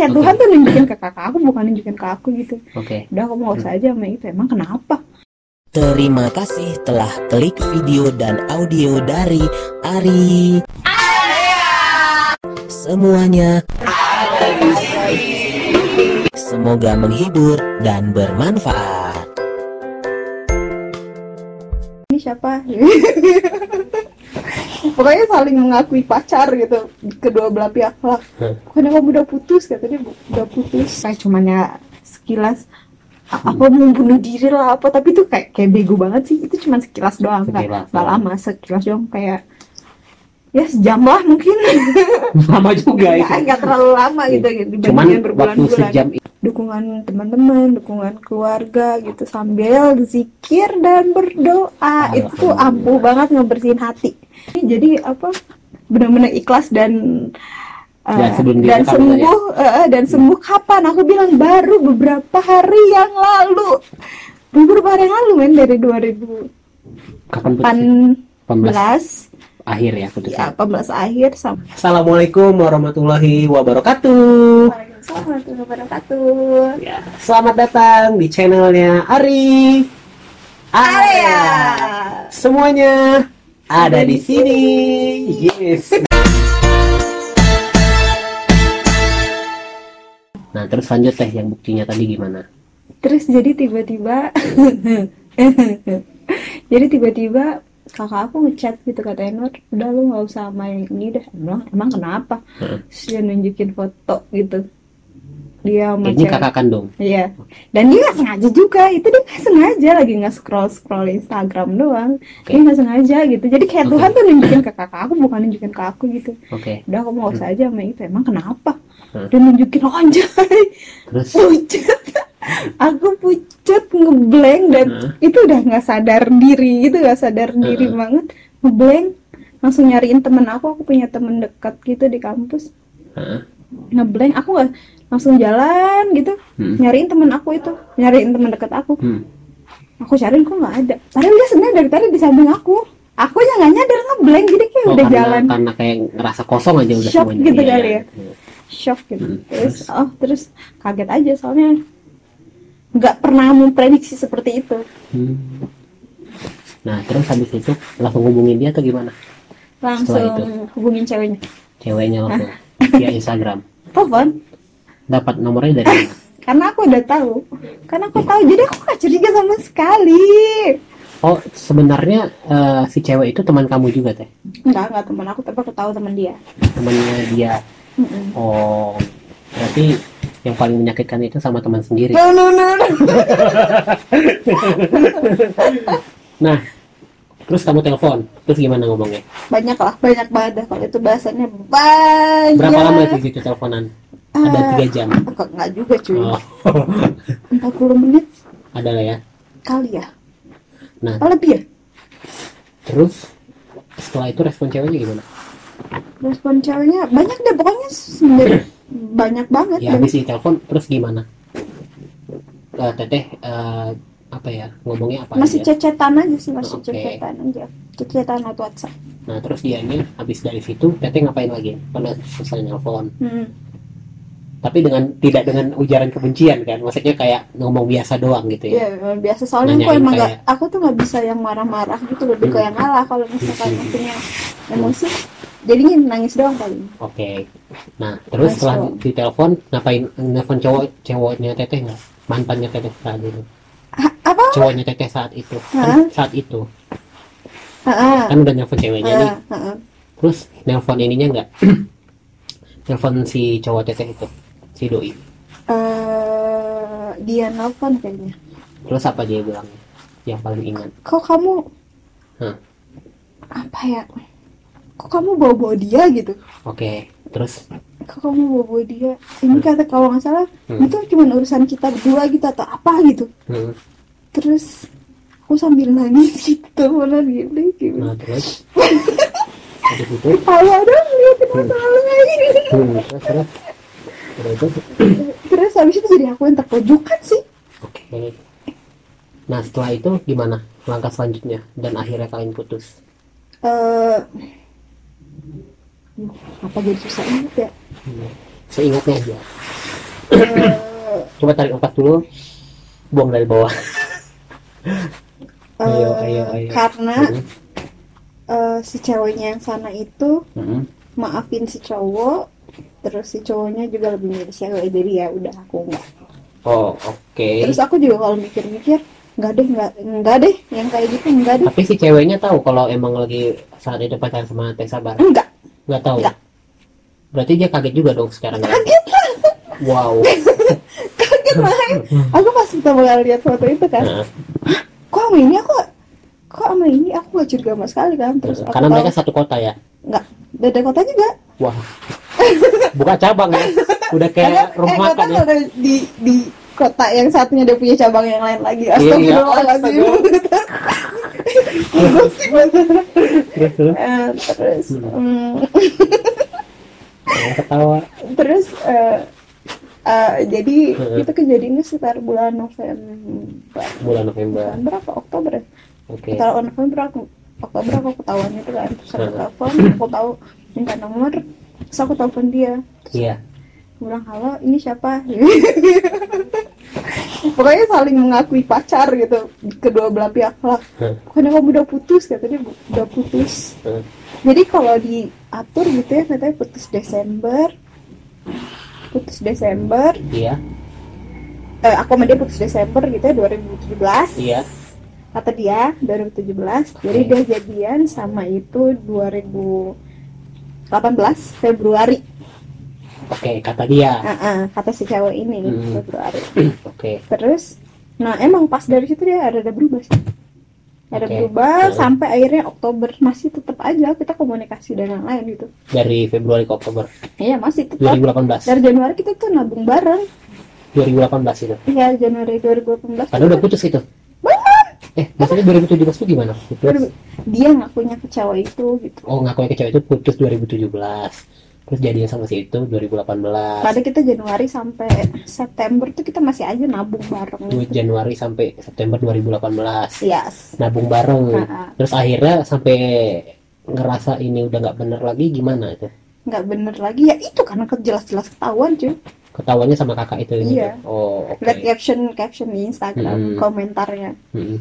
kayak Oke. Tuhan tuh nunjukin ke kakak aku bukan nunjukin ke aku gitu Oke. udah aku mau usah aja sama itu emang kenapa Terima kasih telah klik video dan audio dari Ari. Semuanya Semoga menghibur dan bermanfaat. ini siapa pokoknya saling mengakui pacar gitu kedua belah pihak lah. Hmm. pokoknya kamu udah putus katanya udah putus. Kayak cuman ya sekilas a- apa mau bunuh diri lah apa? Tapi tuh kayak kayak bego banget sih. Itu cuman sekilas doang nggak lama sekilas doang. Kayak ya sejam lah mungkin Lama juga itu. nggak terlalu lama gitu gitu Cuman waktu berbulan-bulan sejam dukungan teman-teman, dukungan keluarga gitu sambil zikir dan berdoa itu tuh ampuh banget ngebersihin hati. Jadi apa benar-benar ikhlas dan uh, Dan sebelum dan sembuh uh, dan sembuh kapan? Aku bilang baru beberapa hari yang lalu. Beberapa hari yang lalu men dari 2018 kapan putus? 18 akhir ya putus. ya 18 akhir sampai Assalamualaikum warahmatullahi wabarakatuh. Waalaikumsalam warahmatullahi wabarakatuh. Ya, selamat datang di channelnya Ari. Area. Semuanya ada di sini. Yes. Nah, terus lanjut teh yang buktinya tadi gimana? Terus jadi tiba-tiba jadi tiba-tiba kakak aku ngechat gitu kata Enor udah lu nggak usah main ini dah emang emang kenapa. Terus dia nunjukin foto gitu dia sama Ini kakak kandung. Iya. Dan dia nggak sengaja juga. Itu dia nggak sengaja lagi nggak scroll scroll Instagram doang. Oke. Dia nggak sengaja gitu. Jadi kayak Oke. Tuhan tuh nunjukin ke kakak aku bukan nunjukin ke aku gitu. Oke. Udah aku mau usah aja sama itu. Emang kenapa? Hmm. Dia nunjukin oh, anjay Terus pucat aku pucat ngeblank dan Heeh. itu udah nggak sadar diri gitu nggak sadar diri Heeh. banget ngeblank langsung nyariin temen aku aku punya temen dekat gitu di kampus Heeh. ngeblank aku nggak langsung jalan gitu Hmm. nyariin temen aku itu nyariin temen dekat aku Hmm. aku cariin kok nggak ada padahal dia sebenarnya dari tadi di samping aku aku aja nggak nyadar ngeblank jadi kayak Oh, udah karena, jalan karena kayak ngerasa kosong aja udah Shock semuanya. gitu Iya, kali iya. ya. shock gitu Hmm, terus oh terus kaget aja soalnya nggak pernah memprediksi seperti itu Hmm. Nah, terus habis itu langsung hubungin dia atau gimana? langsung hubungin ceweknya Ceweknya langsung via Instagram. telepon Dapat nomornya dari mana? karena aku udah tahu karena aku tahu jadi aku gak curiga sama sekali Oh, sebenarnya eh, si cewek itu teman kamu juga teh? enggak enggak teman aku tapi aku tahu teman dia Temannya dia. Mm-mm. Oh, berarti yang paling menyakitkan itu sama teman sendiri. no no no, no. Nah, terus kamu telepon, terus gimana ngomongnya? banyak lah banyak banget dah kalau itu bahasannya banyak Berapa lama itu gitu teleponan? Ada Ah. tiga jam. Kok nggak juga cuy Oh, 40 menit ada lah ya. kali ya Nah, apa lebih ya terus setelah itu respon ceweknya gimana? respon ceweknya banyak deh pokoknya sebenarnya banyak banget Ya habis ditelepon terus gimana? Eh, teteh eh, apa ya ngomongnya apa masih aja? cecetan aja sih masih Oke. cecetan aja cecetan atau WhatsApp Nah terus dianya habis dari situ teteh ngapain lagi? Pada selesai nelpon. hmm. Tapi dengan tidak dengan ujaran kebencian kan? Maksudnya kayak ngomong biasa doang gitu ya? ya biasa soalnya aku emang kayak- nggak aku tuh nggak bisa yang marah-marah gitu lebih ke Hmm. yang ngalah kalau misalkan Hmm. punya emosi jadinya nangis doang paling Oke. Nah terus Nice setelah doang. ditelepon ngapain? Nelfon cowok cowoknya teteh nggak? Mantannya teteh saat itu? Ha- apa Cowoknya teteh saat itu? Kan saat itu Heeh. kan udah nelfon ceweknya nih. Heeh, heeh. Terus nelpon ininya nggak? nelpon si cowok teteh itu, si doi. Eh, dia nelfon kayaknya Terus apa dia bilang? Yang paling ingat. kok kamu Hah. apa ya kok kamu bawa-bawa dia gitu? Oke. Terus? Kok kamu bawa-bawa dia? Ini kata kalau nggak salah Hmm. itu cuma urusan kita berdua gitu atau apa gitu. Hmm, terus aku sambil nangis gitu malah gini gitu. Nah terus? Ketawa dong kayak gini hmm, terus habis itu jadi aku yang terpojokan sih. Oke. Nah setelah itu gimana langkah selanjutnya dan akhirnya kalian putus? eh apa jadi susah ingat ya Hmm. Seingatnya aja. Eh, Coba tarik nafas dulu. Buang dari bawah. Ayo, eh, ayo, ayo. karena Mm, eh, si ceweknya yang sana itu mm. maafin si cowok terus si cowoknya juga lebih milih cewek jadi ya udah aku nggak Oh, oke. terus aku juga kalau mikir-mikir nggak deh nggak nggak deh yang kayak gitu nggak deh Tapi si ceweknya tahu kalau emang lagi saat itu pacaran sama Teh Sabar. enggak Nggak tahu. Nggak. Berarti dia kaget juga dong sekarang. kaget lah Wow. kaget lah aku pas pertama kali lihat foto itu kan Nah, kok sama ini aku kok sama ini aku gak curiga sama sekali kan terus aku karena tahu mereka satu kota ya. nggak beda kota juga Wah. Buka cabang ya. Udah kayak rumah eh, makan ya. di di kota yang satunya dia punya cabang yang lain lagi Iya, iya. Gosip banget. Terus terus. Eh, terus Hmm. hmm, ketawa. terus eh, eh, jadi Hmm. itu kejadiannya sekitar bulan November Bulan November. November apa Oktober ya Oke. Sekitar November aku Oktober aku ketahuan itu kan terus aku Hmm. telepon aku tahu minta nomor terus aku telepon dia Iya. bilang halo ini siapa pokoknya saling mengakui pacar gitu kedua belah pihak lah. Pokoknya kamu udah putus katanya udah putus. Jadi kalau diatur gitu ya katanya putus Desember. Putus Desember. Iya. eh, aku sama dia putus Desember gitu ya 2017 Iya. kata dia 2017 jadi dia jadian sama itu 2018 Februari Oke, kata dia. Ah, ah, kata si cewek ini Hmm. Februari Oke. terus nah emang pas dari situ dia ada ada berubah sih ada Oke. berubah Hmm. sampai akhirnya Oktober masih tetap aja kita komunikasi dan yang lain gitu Dari Februari ke Oktober iya masih tetap 2018. dari Januari kita tuh nabung bareng 2018 itu. iya Januari 2018 Karena udah putus itu. Eh, maksudnya 2017 itu gimana? Putus? Dia ngakunya ke cewek itu gitu Oh, ngakuin ke cewek itu putus 2017. Terus jadinya sama si itu 2018. pada kita Januari sampai September tuh kita masih aja nabung bareng Duit. Januari sampai September 2018. yes Nabung bareng. Nah, Terus akhirnya sampai ngerasa ini udah nggak bener lagi gimana itu? nggak bener lagi ya itu karena ke- jelas-jelas ketahuan cuy Ketahuannya sama kakak itu ini. Iya. Oh, oke. lihat caption caption di Hmm. Instagram komentarnya Mm-mm.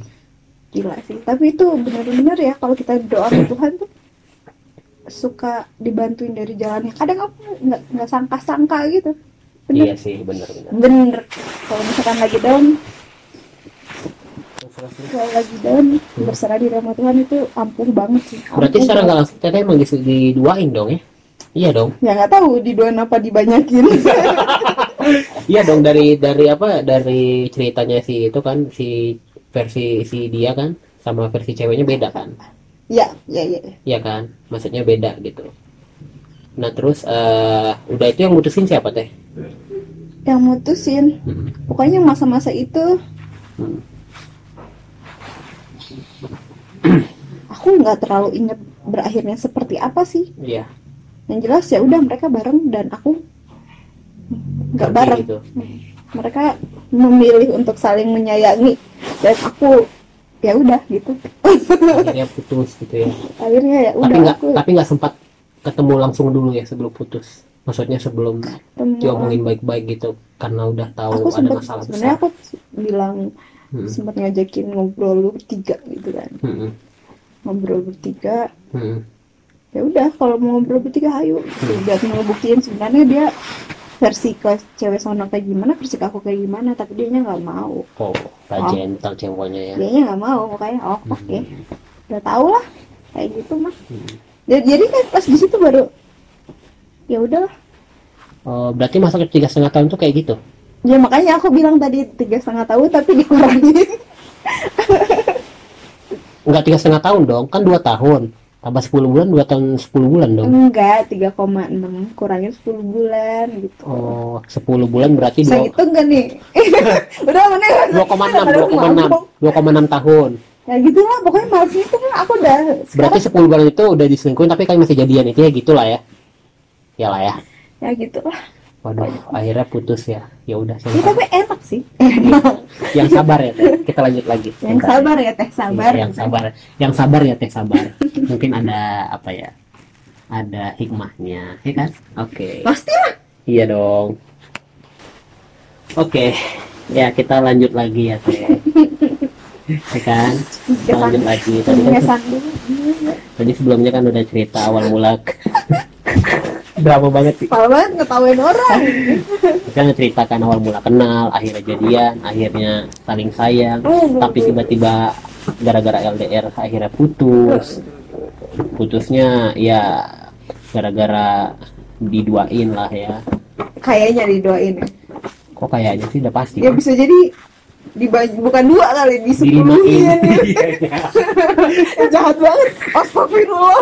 gila sih tapi itu benar-benar ya kalau kita doa ke Tuhan tuh suka dibantuin dari jalannya kadang aku nggak nggak sangka-sangka gitu Iya bener sih, bener-bener. bener kalau misalkan lagi down kalau lagi down berserah diri sama Tuhan itu ampuh banget sih Berarti Ampuh secara banget. nggak langsung teteh emang diduain dong ya? Iya dong. ya nggak tahu didoain apa dibanyakin Iya dong dari dari apa dari ceritanya si itu kan si versi si dia kan sama versi ceweknya beda kan? ya ya ya Iya kan? Maksudnya beda gitu. Nah terus eh udah itu yang mutusin siapa teh? yang mutusin Hmm. pokoknya masa-masa itu Hmm. aku nggak terlalu inget berakhirnya seperti apa sih Iya. yang jelas ya udah mereka bareng dan aku nggak bareng Gitu. mereka memilih untuk saling menyayangi dan aku ya udah gitu Akhirnya putus gitu ya. akhirnya ya Tapi udah nggak aku tapi nggak sempat ketemu langsung dulu ya sebelum putus. Maksudnya sebelum ketemu diomongin baik-baik gitu karena udah tahu aku ada sempat masalah sebenarnya aku bilang Hmm. sempat ngajakin ngobrol bertiga gitu kan Hmm. ngobrol bertiga Hmm. ya udah kalau mau ngobrol bertiga ayo biar ngebuktiin sebenarnya dia versi ke cewek sono kayak gimana versi ke aku kayak gimana tapi dia nya nggak mau Oh, rajin tentang ceweknya ya. dia nya nggak mau makanya oh oke udah tau lah kayak gitu mah Hmm. jadi, jadi kan pas di situ baru ya udahlah Oh, berarti masa tiga setengah tahun tuh kayak gitu? ya makanya aku bilang tadi tiga setengah tahun tapi dikurangin Enggak tiga setengah tahun dong, kan dua tahun. Tambah 10 bulan, dua tahun 10 bulan dong. enggak 3,6 kurangin 10 bulan gitu Oh, 10 bulan berarti bisa dua- gitu enggak nih udah mana 2,6, 2,6, 2,6 tahun. ya gitu lah pokoknya males itu kan aku udah Berarti sekarang 10 bulan itu udah diselingkuhin tapi kan masih jadian itu ya gitulah ya. Ya lah ya. ya gitu lah Waduh, akhirnya putus ya. Ya udah ya tapi enak sih yang sabar ya. Teh. Kita lanjut lagi. yang Bentar. sabar ya teh sabar Iya, yang sabar. Yang sabar ya teh sabar. Mungkin ada apa ya? Ada hikmahnya, ya kan? Oke. pastilah Iya dong. Oke, ya kita lanjut lagi ya teh. ya kan? Kita lanjut lagi. Tadi kan tadi sebelumnya kan udah cerita awal mula. Drama banget sih. Parah banget ngetawain orang. Kita ngeceritakan awal mula kenal, akhirnya jadian, akhirnya saling sayang, Oh, tapi tiba-tiba gara-gara LDR akhirnya putus. Putusnya ya gara-gara diduain lah ya. Kayaknya didoain ya. Kok kayaknya sih udah pasti. Ya bisa jadi dibagi bukan dua kali di sepuluhin ya. jahat banget. Astagfirullah.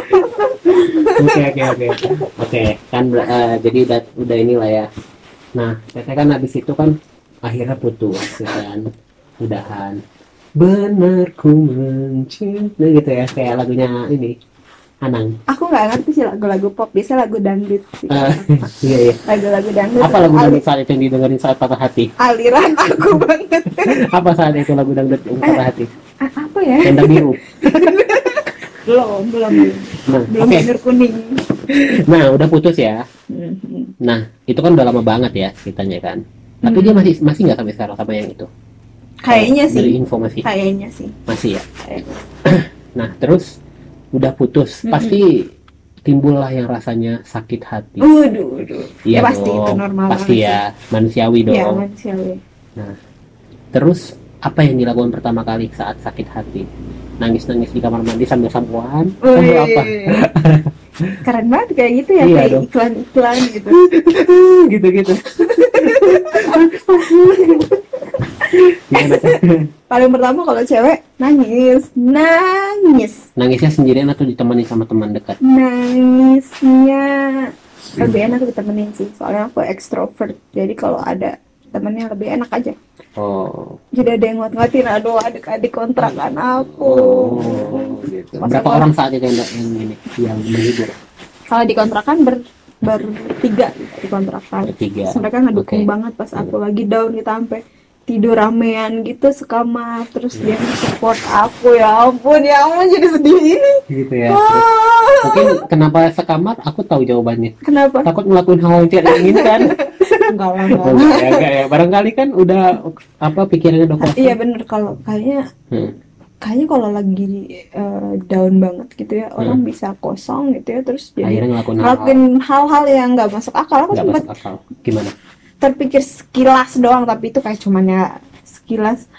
Oke oke oke oke. Kan eh, jadi udah udah inilah ya. Nah teteh kan habis itu kan akhirnya putus ya kan. Udahan. Benar ku mencinta gitu ya kayak lagunya ini Anang. aku nggak ngerti sih lagu-lagu pop biasa lagu dangdut sih Eh, iya iya. lagu-lagu dangdut Apa lagu dangdut saat itu yang didengerin saat patah hati? aliran aku banget Apa saat itu lagu dangdut yang patah hati? A- apa ya Tenda biru. belum belum Nah, belum bener kuning Nah, udah putus ya. Mhm. Nah, itu kan udah lama banget ya ceritanya kan. Tapi Hmm. dia masih masih nggak sampai sekarang sama yang itu. kayaknya Dari sih info masih kayaknya sih masih ya. Kayaknya. Nah, terus udah putus, Mm-mm. pasti timbullah yang rasanya sakit hati. Waduh. Iya ya pasti dong, itu normal Pasti banget ya, manusiawi sih. dong. ya manusiawi Terus apa yang dilakukan pertama kali saat sakit hati? Nangis-nangis di kamar mandi sambil sampoan? Sambil apa? keren banget kayak gitu ya Iya kayak iklan-iklan gitu Gitu-gitu. Paling pertama kalau cewek nangis nangis Nangisnya sendirian atau ditemani sama teman dekat? nangisnya lebih enak ditemenin sih soalnya aku ekstrovert jadi kalau ada temennya lebih enak aja Oh, jadi ada yang nguat-nguatin aduh adik-adik kontrakan aku oh gitu. Pas Berapa aku- orang saat itu yang, yang ini yang menghibur? kalau di kontrakan ber bertiga di kontrakan Bertiga. Mereka ngedukung Oke. banget pas aku lagi down gitu sampai tidur ramean gitu sekamar terus dia support aku ya ampun ya ampun jadi sedih ini Gitu ya. Wah, Mungkin kenapa sekamar? Aku tahu jawabannya. kenapa Takut ngelakuin hal yang tidak diinginkan. enggak lah Oh, enggak enggak ya, enggak ya. Barangkali kan udah apa pikirannya udah kosong. iya bener kalau kayaknya Hmm. kayaknya kalau lagi eh, down banget gitu ya orang bisa kosong gitu ya terus jadi Akhirnya ngelakuin hal ngelakuin hal-hal yang nggak masuk akal aku sempat masuk akal. Gimana? Terpikir sekilas doang tapi itu kayak cuman ya sekilas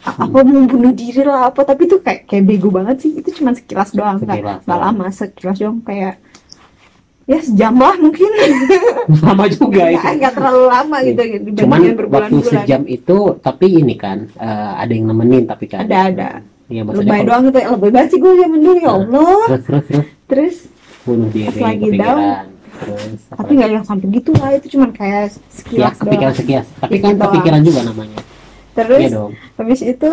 apa mau bunuh diri lah apa tapi itu kayak kayak bego banget sih itu cuman sekilas doang Sekilas, nggak ya. lama sekilas doang kayak ya sejam lah mungkin Sama juga itu. nggak terlalu lama gitu dibandingin Cuman waktu sejam itu tapi ini kan eh, ada yang nemenin tapi kan. ada ada Iya lebay kalau- doang gitu ya lebay banget sih gue zaman dulu ya Nah. Allah terus terus terus terus bunuh diri lagi kepikiran. Tapi nggak yang sampai gitu lah itu cuman kayak Ya, sekilas kepikiran doang sekilas. Tapi kan kepikiran juga namanya. terus Iya dong. habis itu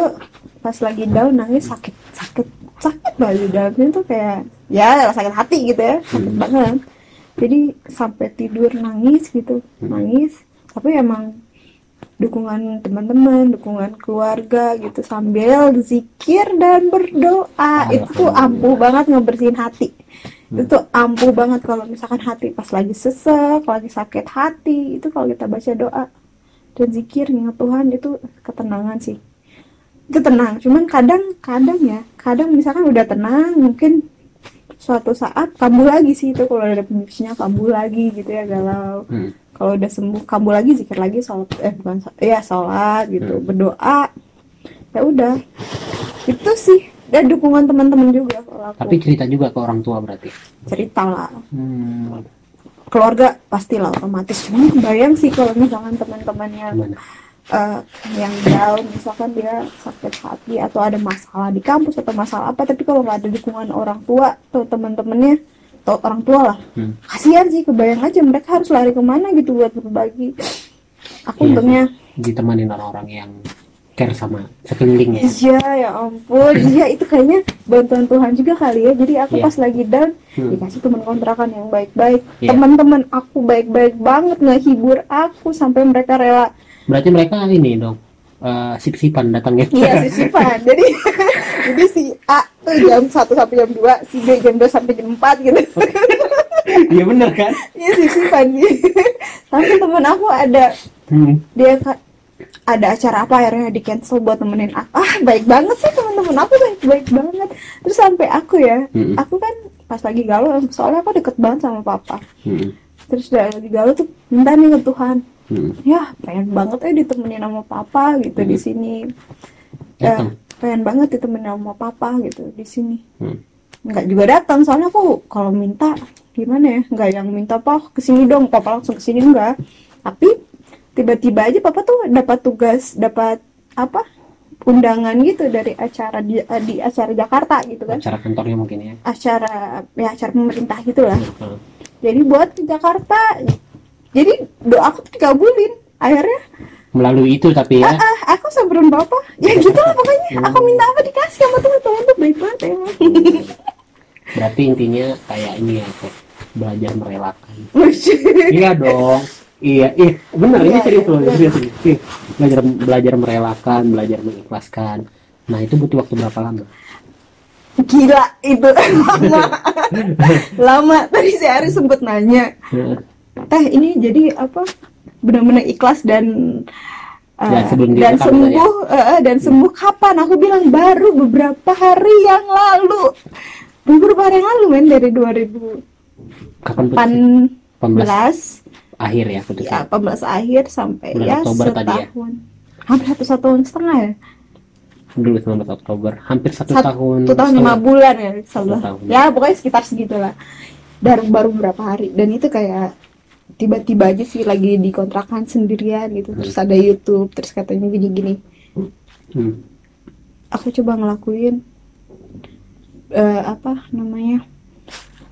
pas lagi down nangis sakit sakit sakit banget dalamnya tuh kayak ya sakit hati gitu ya sakit Hmm. banget jadi sampai tidur nangis gitu Hmm. nangis tapi emang dukungan teman-teman dukungan keluarga gitu sambil zikir dan berdoa itu tuh ampuh banget ngebersihin hati Hmm. itu ampuh banget kalau misalkan hati pas lagi sesek lagi sakit hati itu kalau kita baca doa dan zikir ingat Tuhan itu ketenangan sih itu tenang cuman kadang kadang ya kadang misalkan udah tenang mungkin suatu saat kambuh lagi sih itu kalau ada penyusunya kambuh lagi gitu ya galau Hmm. kalau udah sembuh kambuh lagi zikir lagi sholat eh bukan ya sholat gitu Hmm. berdoa ya udah itu sih dan dukungan teman-teman juga kalau aku Tapi cerita juga ke orang tua berarti. cerita lah. Hmm. keluarga pastilah otomatis. Cuman kebayang sih kalau misalkan teman-temannya eh, yang down misalkan dia sakit hati atau ada masalah di kampus atau masalah apa tapi kalau nggak ada dukungan orang tua atau teman-temannya atau orang tua lah. Hmm. kasihan sih kebayang aja mereka harus lari ke mana gitu buat berbagi. Aku Iya untungnya Ditemanin orang-orang yang care sama sekelilingnya. iya ya ampun iya itu kayaknya bantuan Tuhan juga kali ya jadi aku Iya. pas lagi down Hmm. dikasih teman kontrakan yang baik-baik Iya. teman-teman aku baik-baik banget ngehibur aku sampai mereka rela Berarti mereka ini dong eh, sip-sipan datangnya. Iya sisipan. Jadi jadi si A tuh jam 1 sampai jam 2, si B jam 2 sampai jam 4 gitu. Iya bener kan? Iya sisipan. Tapi temen aku ada Hmm. dia ada acara apa akhirnya di cancel buat nemenin aku? Ah baik banget sih teman-teman. Aku baik baik banget. Terus sampai aku ya Mm-mm. aku kan pas lagi galau soalnya aku deket banget sama papa. Mm-mm. terus udah lagi galau tuh minta nih ke Tuhan. Mm-mm. ya pengen banget ya ditemenin sama papa gitu di sini. Ya, Datang. pengen banget ditemenin sama papa gitu di sini. Hmm. nggak juga datang soalnya aku kalau minta gimana ya? Nggak yang minta pak ke sini dong. Papa langsung ke sini enggak. Tapi tiba-tiba aja papa tuh dapat tugas dapat apa undangan gitu dari acara di, di acara Jakarta gitu kan. Acara kantornya mungkin ya. Acara ya acara pemerintah gitulah Heeh. jadi buat ke Jakarta jadi doa aku tuh dikabulin akhirnya melalui itu tapi ya? Ah aku samperin bapak ya gitu lah pokoknya. Aku minta apa dikasih sama teman-teman tuh baik banget emang. Berarti intinya kayak ini ya Teh. belajar merelakan. Iya dong iya iya benar ini Iya, serius iya, loh iya. serius serius. Belajar belajar merelakan belajar mengikhlaskan. Nah itu butuh waktu berapa lama? Gila itu lama. Lama tadi si Ari sempet nanya. Teh ini jadi apa? Benar-benar ikhlas dan uh, Dan sebelum dan sembuh uh, dan sembuh kapan? Aku bilang baru beberapa hari yang lalu. Beberapa hari yang lalu men dari 2018 kapan putus 18 akhir ya putusnya ya 18 akhir sampai Bulan ya Oktober tadi ya? setahun. Hampir satu tahun setengah ya. Dulu 19 Oktober. Hampir satu, Satu tahun satu tahun lima bulan ya salah ya pokoknya sekitar segitulah. Dan baru beberapa hari. Dan itu kayak tiba-tiba aja sih lagi di kontrakan sendirian gitu. Terus ada YouTube terus katanya gini-gini. Hmm. aku coba ngelakuin eh, apa namanya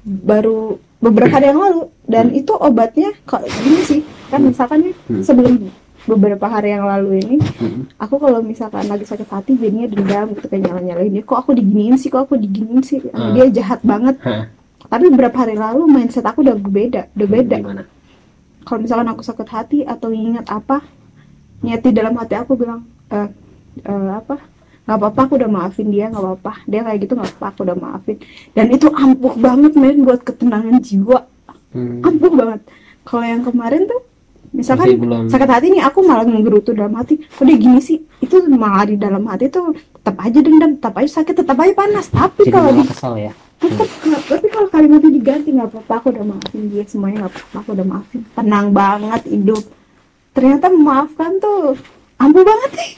baru beberapa hari yang lalu. Dan itu obatnya kok gini sih. Kan misalkan ya Hmm. sebelum beberapa hari yang lalu ini Hmm. aku kalau misalkan lagi sakit hati jadinya dendam gitu kayak nyala nyalain dia. Kok aku diginiin sih kok aku diginiin sih? Hmm. dia jahat banget. Hah, tapi beberapa hari lalu mindset aku udah berbeda udah beda. gimana? Kalau misalkan aku sakit hati atau ingat apa niat di dalam hati aku bilang eh eh, apa nggak apa-apa aku udah maafin dia nggak apa-apa. Dia kayak gitu nggak apa-apa aku udah maafin. Dan itu ampuh banget men buat ketenangan jiwa. Hmm. ampuh banget. Kalau yang kemarin tuh misalkan belum. sakit hati nih aku malah ngegerutu dalam hati. Kok dia gini sih? Itu malah di dalam hati tuh tetap aja dendam tetap aja sakit tetap aja panas. Tapi jadi kalau di kesal ya? Tetap tapi kalau kalimatnya diganti nggak apa-apa aku udah maafin dia semuanya nggak apa-apa aku udah maafin. Tenang banget hidup. Ternyata memaafkan tuh ampuh banget nih.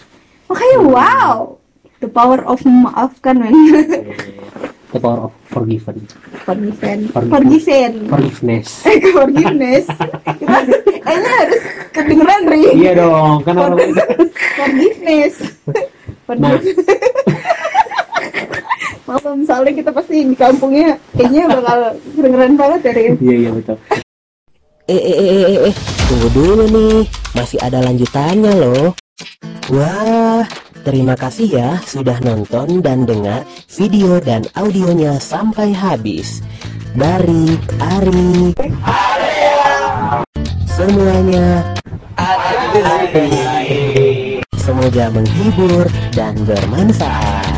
Makanya wow the power of memaafkan men. The power of forgiven. Forgiven. Forgive. forgiven. Forgiveness. Forgiveness. Kayaknya harus kedengeran ri. Iya dong kan orang forgiveness. Nah. Maaf misalnya kita pasti di kampungnya kayaknya bakal kedengeran banget dari iya iya betul. Eh, eh, eh, eh, eh, tunggu dulu nih, masih ada lanjutannya loh. Wah, terima kasih ya sudah nonton dan dengar video dan audionya sampai habis. Dari Ari. Semuanya Semoga menghibur dan bermanfaat.